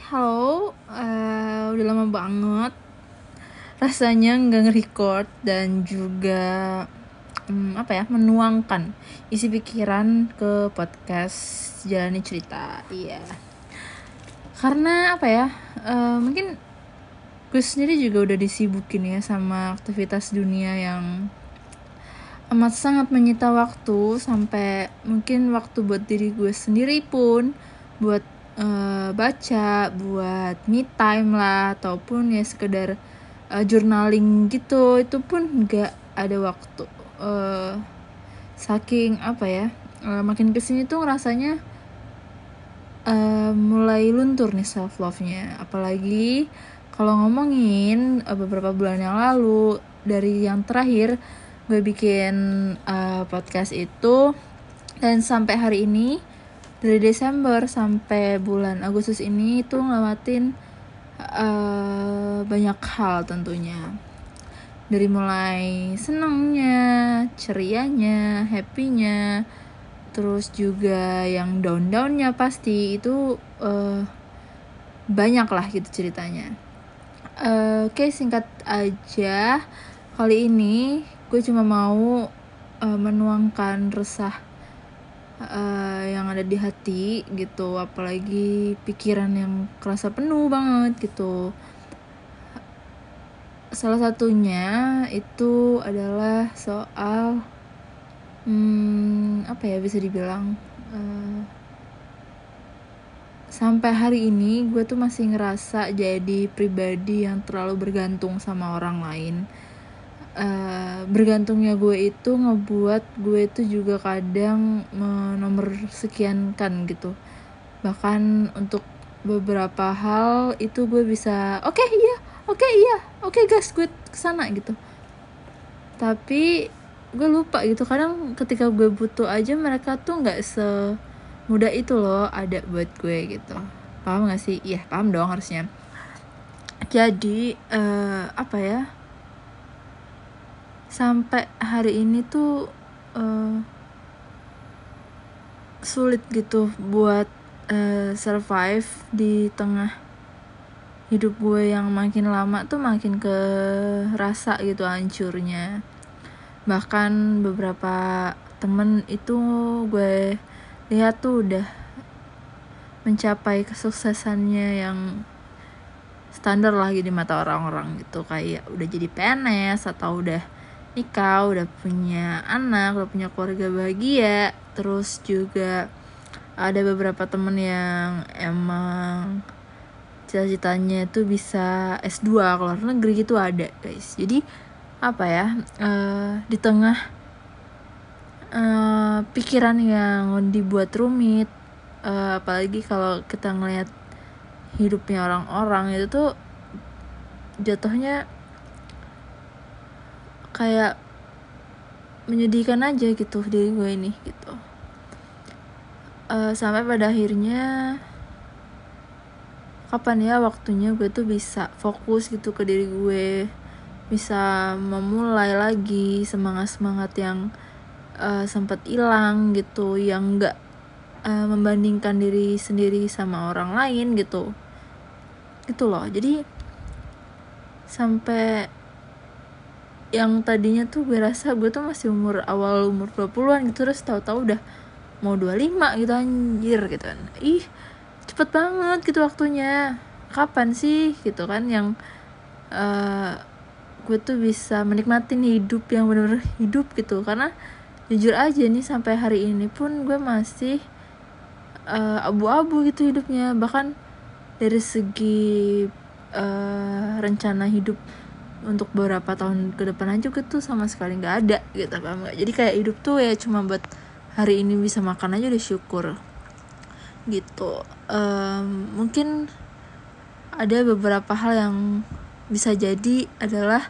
halo. Uh, udah lama banget. Rasanya nggak nge-record dan juga um, apa ya menuangkan isi pikiran ke podcast jalani cerita. Iya. Karena apa ya? Uh, mungkin gue sendiri juga udah disibukin ya sama aktivitas dunia yang amat sangat menyita waktu sampai mungkin waktu buat diri gue sendiri pun buat uh, baca buat me time lah ataupun ya sekedar uh, journaling gitu. Itu pun nggak ada waktu. Uh, saking apa ya uh, makin ke sini tuh rasanya uh, mulai luntur nih self love nya apalagi kalau ngomongin uh, beberapa bulan yang lalu dari yang terakhir gue bikin uh, podcast itu. Dan sampai hari ini dari Desember sampai bulan Agustus ini itu ngelewatin uh, banyak hal tentunya dari mulai senangnya, cerianya, happynya, terus juga yang down-downnya pasti itu uh, banyak lah gitu ceritanya. Uh, Oke okay, singkat aja kali ini gue cuma mau uh, menuangkan resah uh, yang ada di hati gitu apalagi pikiran yang kerasa penuh banget gitu. Salah satunya itu adalah soal hmm, apa ya bisa dibilang uh, sampai hari ini gue tuh masih ngerasa jadi pribadi yang terlalu bergantung sama orang lain uh, bergantungnya gue itu ngebuat gue itu juga kadang nomor sekian kan gitu. Bahkan untuk beberapa hal itu gue bisa oke okay, iya oke okay, iya oke okay, guys gue ke sana gitu. Tapi gue lupa gitu kadang ketika gue butuh aja mereka tuh nggak semudah itu loh ada buat gue gitu. Paham gak sih? Iya paham dong harusnya. Jadi uh, apa ya sampai hari ini tuh uh, sulit gitu buat uh, survive di tengah hidup gue yang makin lama tuh makin ke rasa gitu hancurnya. Bahkan beberapa temen itu gue lihat tuh udah mencapai kesuksesannya yang standar lagi di mata orang-orang gitu. Kayak udah jadi PNS atau udah nikah udah punya anak udah punya keluarga bahagia. Terus juga ada beberapa temen yang emang cita-citanya itu bisa S2 keluar negeri gitu ada guys. Jadi apa ya uh, di tengah uh, pikiran yang dibuat rumit uh, apalagi kalau kita ngelihat hidupnya orang-orang itu tuh jatuhnya kayak menyedihkan aja gitu diri gue ini gitu. Uh, sampai pada akhirnya kapan ya waktunya gue tuh bisa fokus gitu ke diri gue bisa memulai lagi semangat semangat yang uh, sempat hilang gitu yang enggak uh, eh, membandingkan diri sendiri sama orang lain gitu. Gitu loh. Jadi sampai yang tadinya tuh gue rasa gue tuh masih umur awal umur 20-an gitu terus tahu-tahu udah mau 25 gitu anjir gitu kan. Ih cepet banget gitu waktunya. Kapan sih gitu kan yang uh, gue tuh bisa menikmati hidup yang bener-bener hidup gitu. Karena jujur aja nih sampai hari ini pun gue masih uh, abu-abu gitu hidupnya. Bahkan dari segi uh, rencana hidup untuk beberapa tahun ke depan aja tuh sama sekali nggak ada gitu paham gak jadi kayak hidup tuh ya cuma buat hari ini bisa makan aja udah syukur gitu. Um, mungkin ada beberapa hal yang bisa jadi adalah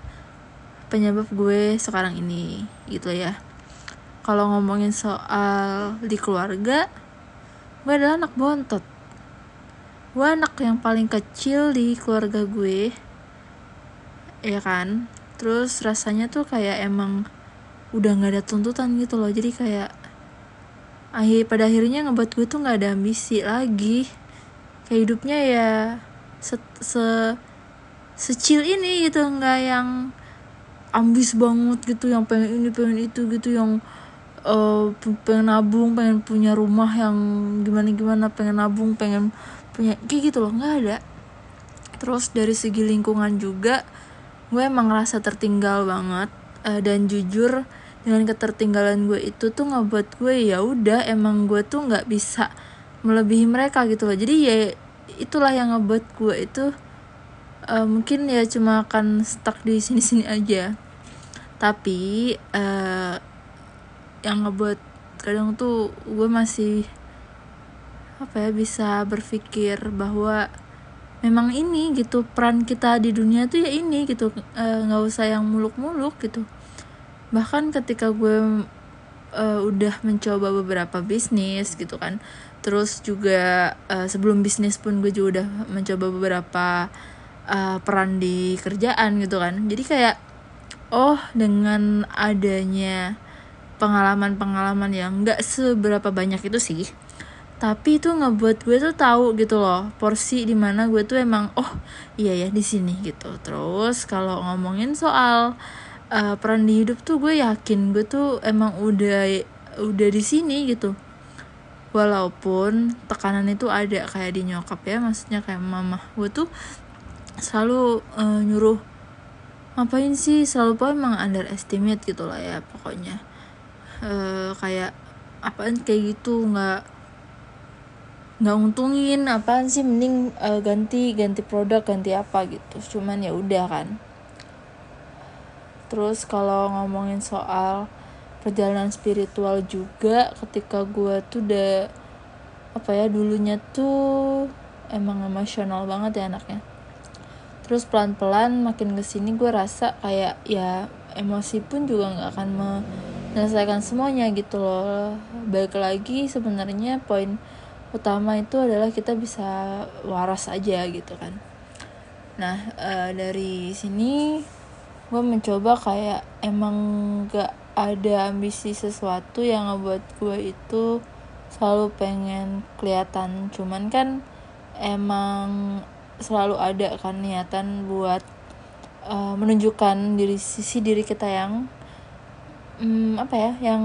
penyebab gue sekarang ini gitu ya. Kalau ngomongin soal di keluarga gue adalah anak bontot. Gue anak yang paling kecil di keluarga gue ya kan? Terus rasanya tuh kayak emang udah nggak ada tuntutan gitu loh. Jadi kayak akhir pada akhirnya ngebuat gue tuh nggak ada ambisi lagi. Kayak hidupnya ya se, se secil ini gitu. Nggak yang ambis banget gitu yang pengen ini pengen itu gitu yang uh, pengen nabung pengen punya rumah yang gimana gimana pengen nabung pengen punya kayak gitu loh. Nggak ada. Terus dari segi lingkungan juga gue emang ngerasa tertinggal banget uh, dan jujur dengan ketertinggalan gue itu tuh ngebuat gue ya udah emang gue tuh nggak bisa melebihi mereka gitu loh. Jadi ya itulah yang ngebuat gue itu uh, mungkin ya cuma akan stuck di sini-sini aja. Tapi uh, yang ngebuat kadang tuh gue masih apa ya bisa berpikir bahwa memang ini gitu peran kita di dunia tuh ya ini gitu nggak e, usah yang muluk-muluk gitu. Bahkan ketika gue e, udah mencoba beberapa bisnis gitu kan terus juga e, sebelum bisnis pun gue juga udah mencoba beberapa e, peran di kerjaan gitu kan. Jadi kayak oh dengan adanya pengalaman-pengalaman yang nggak seberapa banyak itu sih tapi itu ngebuat gue tuh tahu gitu loh porsi di mana gue tuh emang oh iya ya di sini gitu. Terus kalau ngomongin soal uh, peran di hidup tuh gue yakin gue tuh emang udah udah di sini gitu. Walaupun tekanan itu ada kayak di nyokap ya maksudnya kayak mama gue tuh selalu uh, nyuruh ngapain sih? Selalu pokoknya emang underestimate gitu lah ya pokoknya. Uh, kayak apaan kayak gitu? Nggak nggak untungin apaan sih mending uh, ganti ganti produk ganti apa gitu. Cuman ya udah kan. Terus kalau ngomongin soal perjalanan spiritual juga ketika gue tuh udah apa ya dulunya tuh emang emosional banget ya anaknya. Terus pelan-pelan makin ke sini gue rasa kayak ya emosi pun juga nggak akan menyelesaikan semuanya gitu loh. Balik lagi sebenarnya poin utama itu adalah kita bisa waras aja gitu kan. Nah e, dari sini gue mencoba kayak emang gak ada ambisi sesuatu yang ngebuat gue itu selalu pengen kelihatan. Cuman kan emang selalu ada kan niatan buat uh, menunjukkan diri sisi diri kita yang hmm, apa ya yang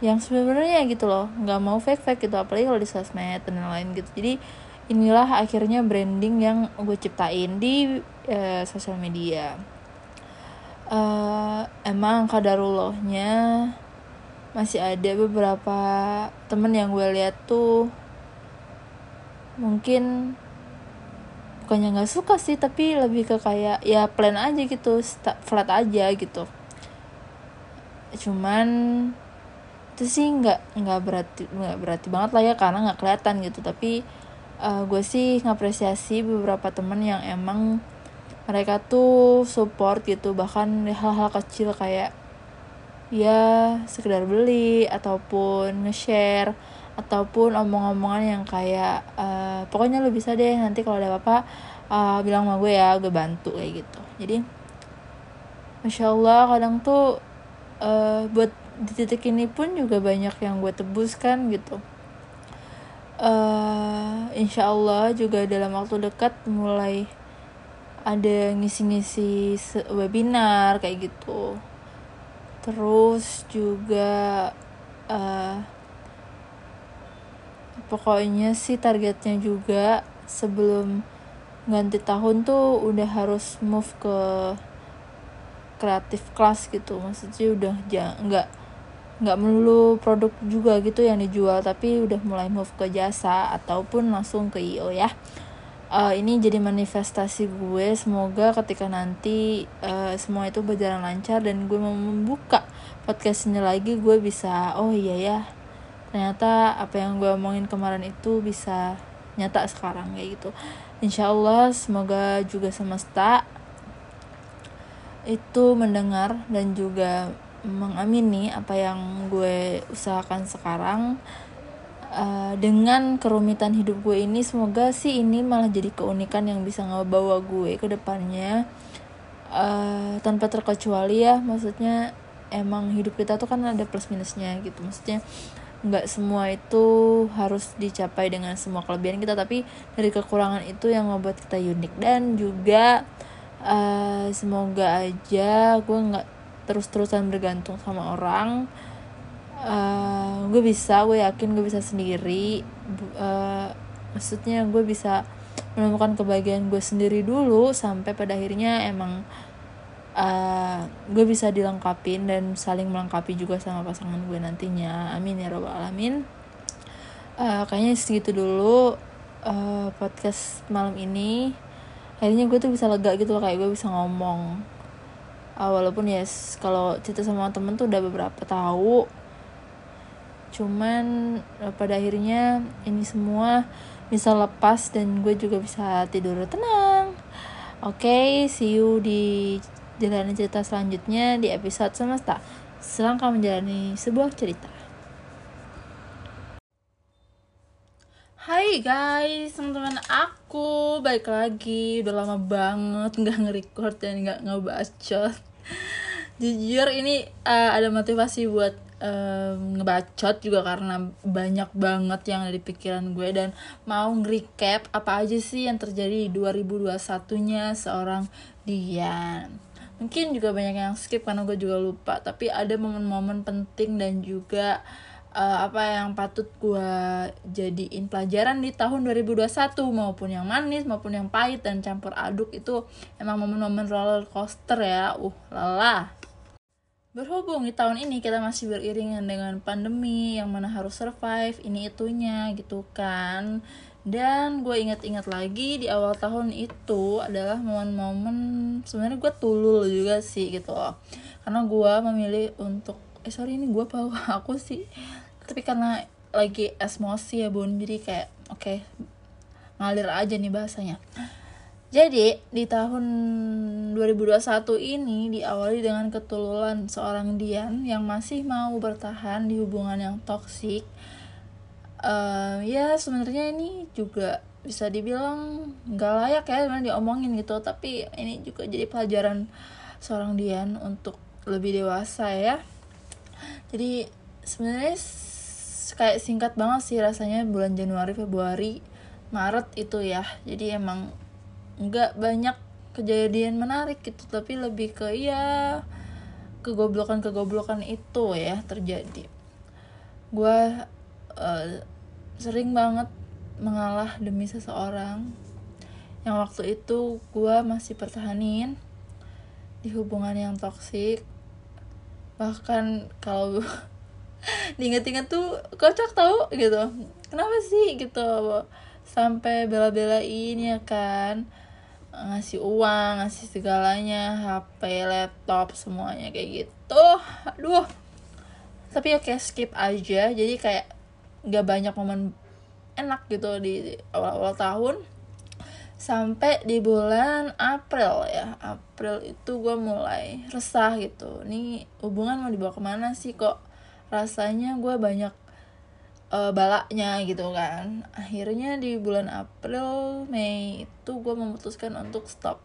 yang sebenarnya gitu loh nggak mau fake fake gitu apalagi kalau di sosmed dan lain gitu. Jadi inilah akhirnya branding yang gue ciptain di uh, sosial media. Uh, emang kadarullahnya masih ada beberapa temen yang gue lihat tuh mungkin bukannya nggak suka sih tapi lebih ke kayak ya plan aja gitu flat aja gitu cuman itu sih nggak nggak berarti nggak berarti banget lah ya karena nggak kelihatan gitu. Tapi uh, gue sih ngapresiasi beberapa temen yang emang mereka tuh support gitu bahkan hal-hal kecil kayak ya sekedar beli ataupun nge-share ataupun omong-omongan yang kayak uh, pokoknya lo bisa deh nanti kalau ada apa-apa uh, bilang sama gue ya gue bantu kayak gitu. Jadi masya allah kadang tuh uh, buat di titik ini pun juga banyak yang gue tebus kan gitu. Uh, insya Allah juga dalam waktu dekat mulai ada ngisi-ngisi webinar kayak gitu. Terus juga uh, pokoknya sih targetnya juga sebelum ganti tahun tuh udah harus move ke kreatif kelas gitu. Maksudnya udah nggak nggak melulu produk juga gitu yang dijual tapi udah mulai move ke jasa ataupun langsung ke io ya. Uh, ini jadi manifestasi gue. Semoga ketika nanti uh, semua itu berjalan lancar dan gue mau membuka podcastnya lagi gue bisa oh iya ya ternyata apa yang gue omongin kemarin itu bisa nyata sekarang kayak gitu. Insya Allah semoga juga semesta itu mendengar dan juga mengamini apa yang gue usahakan sekarang uh, dengan kerumitan hidup gue ini semoga sih ini malah jadi keunikan yang bisa ngebawa gue ke depannya. Uh, tanpa terkecuali ya maksudnya emang hidup kita tuh kan ada plus minusnya gitu. Maksudnya nggak semua itu harus dicapai dengan semua kelebihan kita tapi dari kekurangan itu yang membuat kita unik. Dan juga semoga aja gue nggak terus-terusan bergantung sama orang. Uh, gue bisa gue yakin gue bisa sendiri. Uh, maksudnya gue bisa menemukan kebahagiaan gue sendiri dulu sampai pada akhirnya emang uh, gue bisa dilengkapin dan saling melengkapi juga sama pasangan gue nantinya. Amin ya robbal alamin. Uh, kayaknya segitu dulu uh, podcast malam ini akhirnya gue tuh bisa lega gitu loh kayak gue bisa ngomong. Uh, walaupun ya yes, kalau cerita sama temen tuh udah beberapa tahu. Cuman uh, pada akhirnya ini semua bisa lepas dan gue juga bisa tidur tenang. Oke okay, see you di jalan cerita selanjutnya di episode semesta. Selangkah menjalani sebuah cerita. Hai guys, teman-teman aku balik lagi Udah lama banget nggak nge-record dan nggak ngebacot Jujur ini uh, ada motivasi buat um, ngebacot juga karena banyak banget yang ada di pikiran gue dan mau nge-recap apa aja sih yang terjadi di 2021-nya seorang Dian. Mungkin juga banyak yang skip karena gue juga lupa, tapi ada momen-momen penting dan juga apa yang patut gue jadiin pelajaran di tahun 2021 maupun yang manis maupun yang pahit dan campur aduk itu emang momen-momen roller coaster ya. Uh lelah. Berhubung di tahun ini kita masih beriringan dengan pandemi yang mana harus survive ini itunya gitu kan. Dan gue ingat-ingat lagi di awal tahun itu adalah momen-momen sebenarnya gue tulul juga sih gitu. Loh karena gue memilih untuk eh sorry ini gue bawa aku sih tapi karena lagi esmosi ya bun jadi kayak oke okay, ngalir aja nih bahasanya jadi di tahun 2021 ini diawali dengan ketululan seorang Dian yang masih mau bertahan di hubungan yang toksik. Uh, ya sebenarnya ini juga bisa dibilang nggak layak ya memang diomongin gitu tapi ini juga jadi pelajaran seorang Dian untuk lebih dewasa ya jadi sebenarnya kayak singkat banget sih rasanya bulan Januari Februari Maret itu ya. Jadi emang nggak banyak kejadian menarik gitu tapi lebih ke ya kegoblokan kegoblokan itu ya terjadi. Gue uh, sering banget mengalah demi seseorang. Yang waktu itu gue masih pertahanin di hubungan yang toksik. Bahkan kalau diinget-inget tuh kocak tau gitu. Kenapa sih? gitu. Sampai bela-belain ya kan. Ngasih uang ngasih segalanya HP laptop semuanya kayak gitu. Aduh. Tapi oke skip aja. Jadi kayak gak banyak momen enak gitu di awal-awal tahun. Sampai di bulan April ya. April itu gue mulai resah gitu. Nih hubungan mau dibawa ke mana sih kok rasanya gue banyak uh, balaknya gitu kan. Akhirnya di bulan April Mei itu gue memutuskan untuk stop.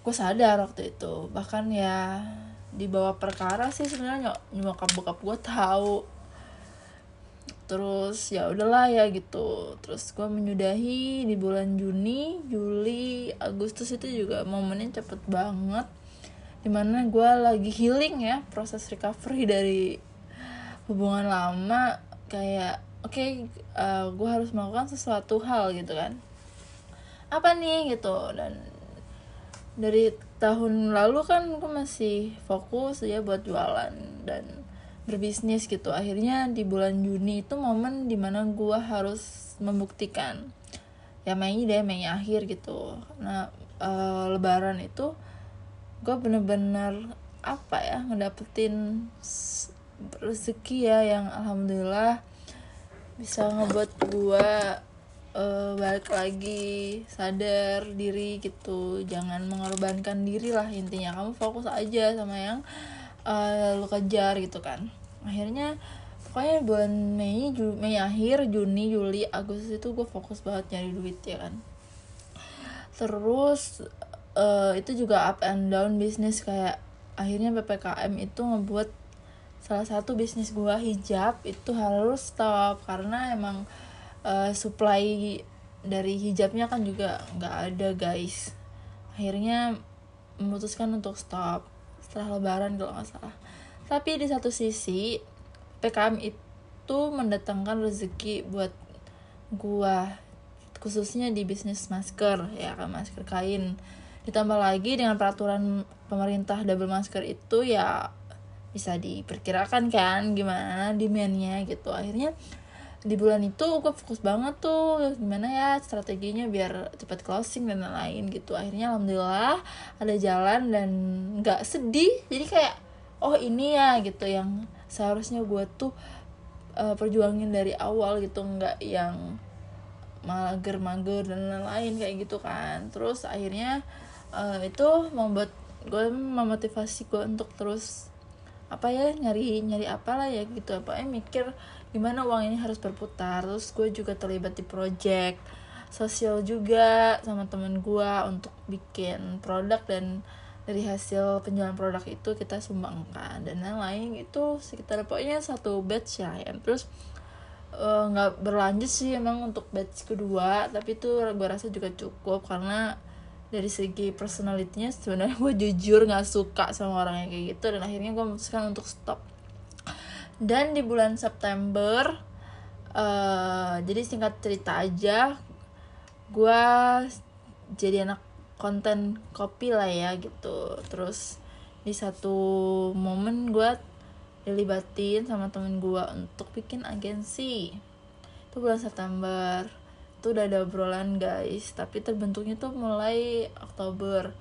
Gue sadar waktu itu bahkan ya di bawah perkara sih sebenarnya nyokap bokap gue tahu. Terus ya udahlah ya gitu. Terus gue menyudahi di bulan Juni Juli Agustus itu juga momennya cepet banget di mana gue lagi healing ya proses recovery dari hubungan lama kayak oke okay, uh, gue harus melakukan sesuatu hal gitu kan. Apa nih gitu. Dan dari tahun lalu kan gue masih fokus ya buat jualan dan berbisnis gitu. Akhirnya di bulan Juni itu momen di mana gue harus membuktikan ya Mei deh Mei akhir gitu. Nah uh, Lebaran itu gue bener-bener apa ya ngedapetin rezeki ya yang alhamdulillah bisa ngebuat gua uh, balik lagi sadar diri gitu. Jangan mengorbankan diri lah intinya. Kamu fokus aja sama yang uh, lu kejar gitu kan. Akhirnya pokoknya bulan Mei Ju Mei akhir Juni Juli Agustus itu gue fokus banget nyari duit ya kan. Terus uh, itu juga up and down bisnis kayak akhirnya ppkm itu ngebuat salah satu bisnis gue hijab itu harus stop karena emang uh, supply dari hijabnya kan juga nggak ada guys. Akhirnya memutuskan untuk stop setelah lebaran kalau nggak salah. Tapi di satu sisi PKM itu mendatangkan rezeki buat gua khususnya di bisnis masker ya kan masker kain ditambah lagi dengan peraturan pemerintah double masker itu ya bisa diperkirakan kan gimana demandnya gitu. Akhirnya di bulan itu gue fokus banget tuh gimana ya strateginya biar cepat closing dan lain-lain gitu. Akhirnya alhamdulillah ada jalan dan nggak sedih. Jadi kayak oh ini ya gitu yang seharusnya gue tuh uh, perjuangin dari awal gitu nggak yang mager-mager dan lain-lain kayak gitu kan. Terus akhirnya uh, itu membuat gue memotivasi gue untuk terus apa ya nyari nyari apa lah ya gitu. Apa ya mikir gimana uang ini harus berputar. Terus gue juga terlibat di project sosial juga sama temen gue untuk bikin produk dan dari hasil penjualan produk itu kita sumbangkan dan lain-lain itu sekitar pokoknya satu batch ya, ya. terus eh, nggak uh, berlanjut sih emang untuk batch kedua tapi itu gue rasa juga cukup karena dari segi personalitinya sebenarnya gue jujur nggak suka sama orang yang kayak gitu dan akhirnya gue memutuskan untuk stop. Dan di bulan September uh, jadi singkat cerita aja gue jadi anak konten kopi lah ya gitu. Terus di satu momen gue dilibatin sama temen gue untuk bikin agensi. Itu bulan September itu udah ada obrolan guys. Tapi terbentuknya tuh mulai Oktober.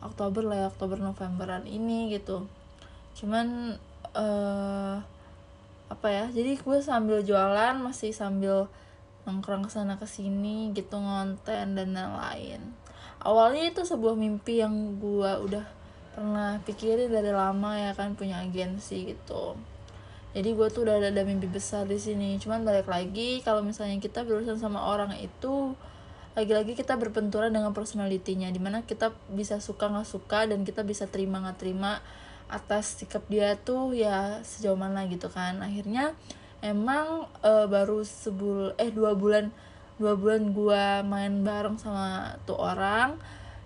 Oktober lah ya Oktober Novemberan ini gitu. Cuman uh, apa ya jadi gue sambil jualan masih sambil nongkrong ke sana ke sini gitu ngonten dan lain-lain. Awalnya itu sebuah mimpi yang gue udah pernah pikirin dari lama ya kan punya agensi gitu jadi gue tuh udah ada, mimpi besar di sini. Cuman balik lagi kalau misalnya kita berurusan sama orang itu lagi-lagi kita berbenturan dengan personalitinya di mana kita bisa suka nggak suka dan kita bisa terima nggak terima atas sikap dia tuh ya sejauh mana gitu kan. Akhirnya emang uh, baru sebul eh dua bulan dua bulan gue main bareng sama tuh orang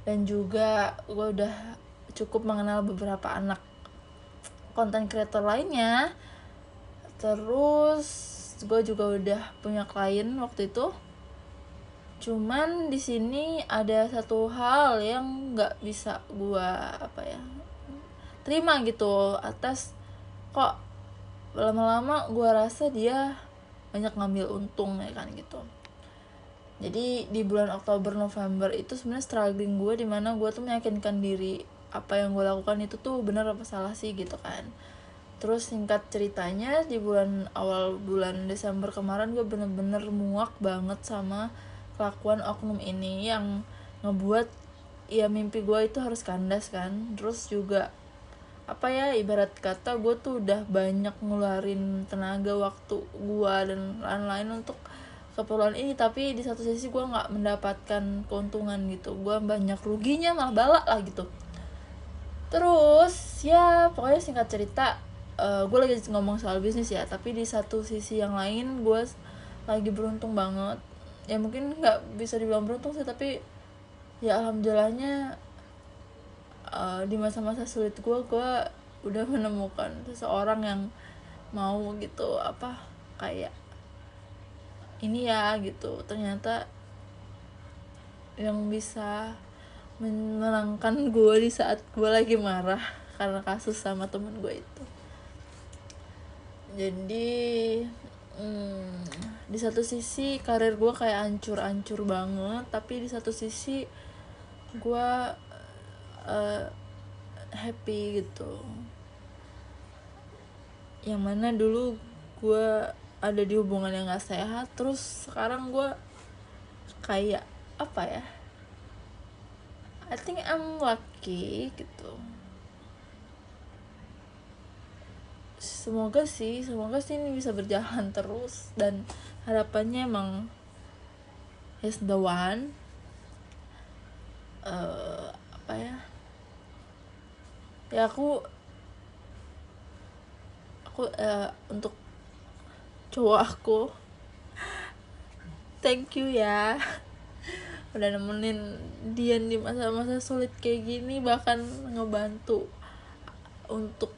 dan juga gue udah cukup mengenal beberapa anak konten creator lainnya terus gue juga udah punya klien waktu itu. Cuman di sini ada satu hal yang nggak bisa gue apa ya terima gitu atas kok lama-lama gue rasa dia banyak ngambil untung ya kan gitu. Jadi di bulan Oktober November itu sebenarnya struggling gue di mana gue tuh meyakinkan diri apa yang gue lakukan itu tuh benar apa salah sih gitu kan terus singkat ceritanya di bulan awal bulan Desember kemarin gue bener-bener muak banget sama kelakuan oknum ini yang ngebuat ya mimpi gue itu harus kandas kan. Terus juga apa ya ibarat kata gue tuh udah banyak ngeluarin tenaga waktu gue dan lain-lain untuk keperluan ini. Tapi di satu sisi gue nggak mendapatkan keuntungan gitu. Gue banyak ruginya malah balak lah gitu. Terus ya pokoknya singkat cerita uh, eh, gue lagi ngomong soal bisnis ya tapi di satu sisi yang lain gue lagi beruntung banget. Ya mungkin nggak bisa dibilang beruntung sih tapi ya alhamdulillahnya uh, di masa-masa sulit gue gue udah menemukan seseorang yang mau gitu apa kayak ini ya gitu. Ternyata yang bisa menenangkan gue di saat gue lagi marah karena kasus sama temen gue itu jadi hmm, di satu sisi karir gue kayak ancur-ancur banget tapi di satu sisi gue uh, happy gitu. Yang mana dulu gue ada di hubungan yang gak sehat terus sekarang gue kayak apa ya I think I'm lucky gitu semoga sih semoga sih ini bisa berjalan terus dan harapannya emang is the one uh, apa ya? Ya aku aku uh, untuk cowok aku thank you ya. Udah nemenin Dian di masa-masa sulit kayak gini bahkan ngebantu untuk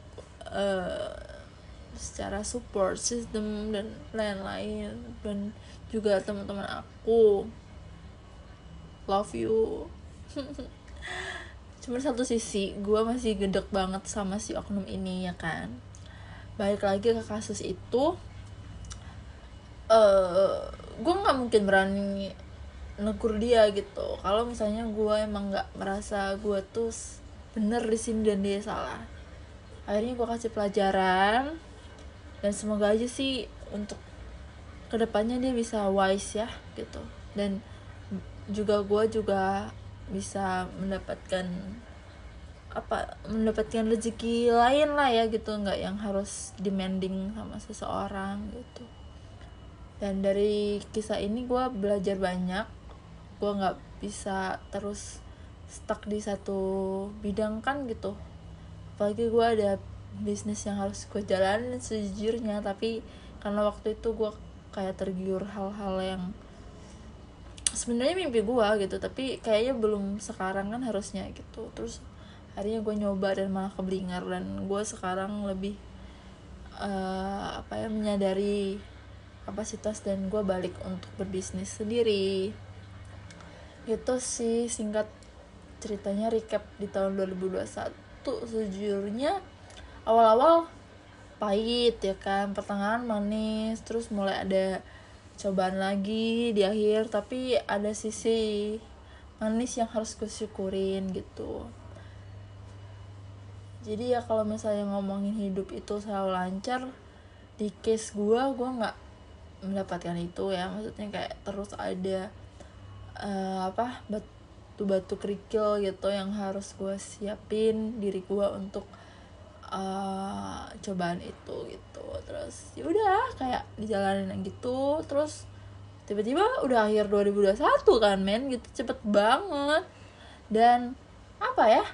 uh, secara support system dan lain-lain. Dan juga teman-teman aku. Love you. Cuma satu sisi gue masih gedek banget sama si oknum ini ya kan? Balik lagi ke kasus itu uh, gue nggak mungkin berani negur dia gitu. Kalau misalnya gue emang nggak merasa gue tuh bener di sini dan dia salah. Akhirnya gue kasih pelajaran dan semoga aja sih untuk ke depannya dia bisa wise ya gitu. Dan juga gue juga bisa mendapatkan apa mendapatkan rezeki lain lah ya gitu. Nggak yang harus demanding sama seseorang gitu. Dan dari kisah ini gue belajar banyak. Gue nggak bisa terus stuck di satu bidang kan gitu. Apalagi gue ada bisnis yang harus gue jalanin sejujurnya tapi karena waktu itu gue kayak tergiur hal-hal yang sebenarnya mimpi gue gitu tapi kayaknya belum sekarang kan harusnya gitu. Terus harinya gue nyoba dan malah keblinger dan gue sekarang lebih uh, apa ya menyadari kapasitas dan gue balik untuk berbisnis sendiri. Itu sih singkat ceritanya recap di tahun 2021 sejujurnya awal-awal pahit ya kan? Pertengahan manis terus mulai ada cobaan lagi di akhir tapi ada sisi manis yang harus gue syukurin gitu. Jadi ya kalau misalnya ngomongin hidup itu selalu lancar di case gue gue nggak mendapatkan itu ya. Maksudnya kayak terus ada uh, apa batu-batu kerikil gitu yang harus gue siapin diri gue untuk uh, cobaan itu gitu. Terus ya udah kayak dijalanin gitu. Terus tiba-tiba udah akhir 2021 kan men gitu cepet banget. Dan apa ya?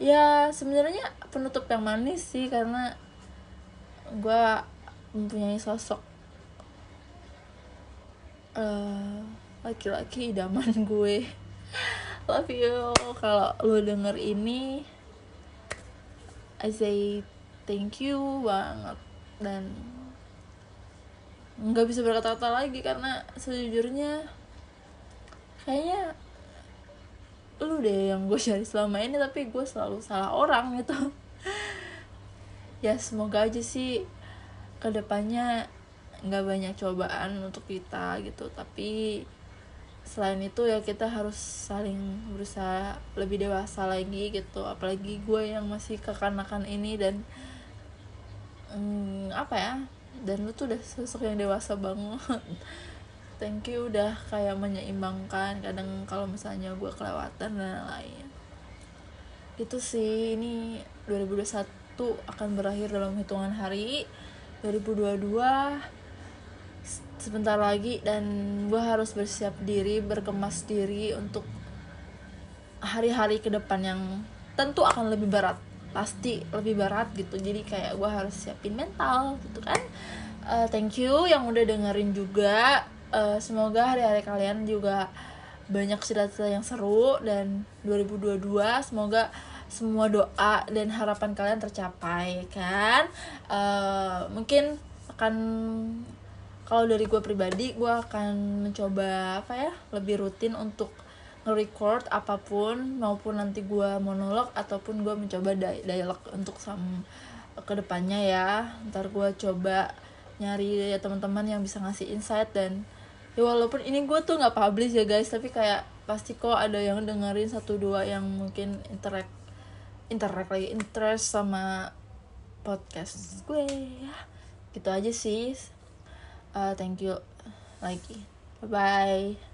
Ya sebenarnya penutup yang manis sih karena gue mempunyai sosok uh, laki-laki idaman gue. Love you. Kalau lu denger ini I say thank you banget. Dan nggak bisa berkata-kata lagi karena sejujurnya kayaknya lu deh yang gue cari selama ini tapi gue selalu salah orang gitu. Ya semoga aja sih ke depannya nggak banyak cobaan untuk kita gitu. Tapi selain itu ya kita harus saling berusaha lebih dewasa lagi gitu. Apalagi gue yang masih kekanakan ini dan hmm, apa ya dan lu tuh udah sosok yang dewasa banget. Thank you udah kayak menyeimbangkan kadang kalau misalnya gue kelewatan dan lain itu sih ini 2021 akan berakhir dalam hitungan hari. 2022 sebentar lagi dan gue harus bersiap diri berkemas diri untuk hari-hari ke depan yang tentu akan lebih berat. Pasti lebih berat gitu. Jadi kayak gue harus siapin mental gitu kan. Uh, thank you yang udah dengerin juga. Uh, semoga hari-hari kalian juga banyak cerita yang seru dan 2022 semoga semua doa dan harapan kalian tercapai kan? Uh, mungkin akan kalau dari gue pribadi gue akan mencoba apa ya lebih rutin untuk nge-record apa pun maupun nanti gue monolog ataupun gue mencoba dialog untuk sam ke depannya ya. Ntar gue coba nyari ya teman-teman yang bisa ngasih insight dan ya walaupun ini gue tuh nggak publish ya guys tapi kayak pasti kok ada yang dengerin satu dua yang mungkin interact interact lagi interest sama podcast gue ya. Gitu aja sih uh, thank you. Lagi bye bye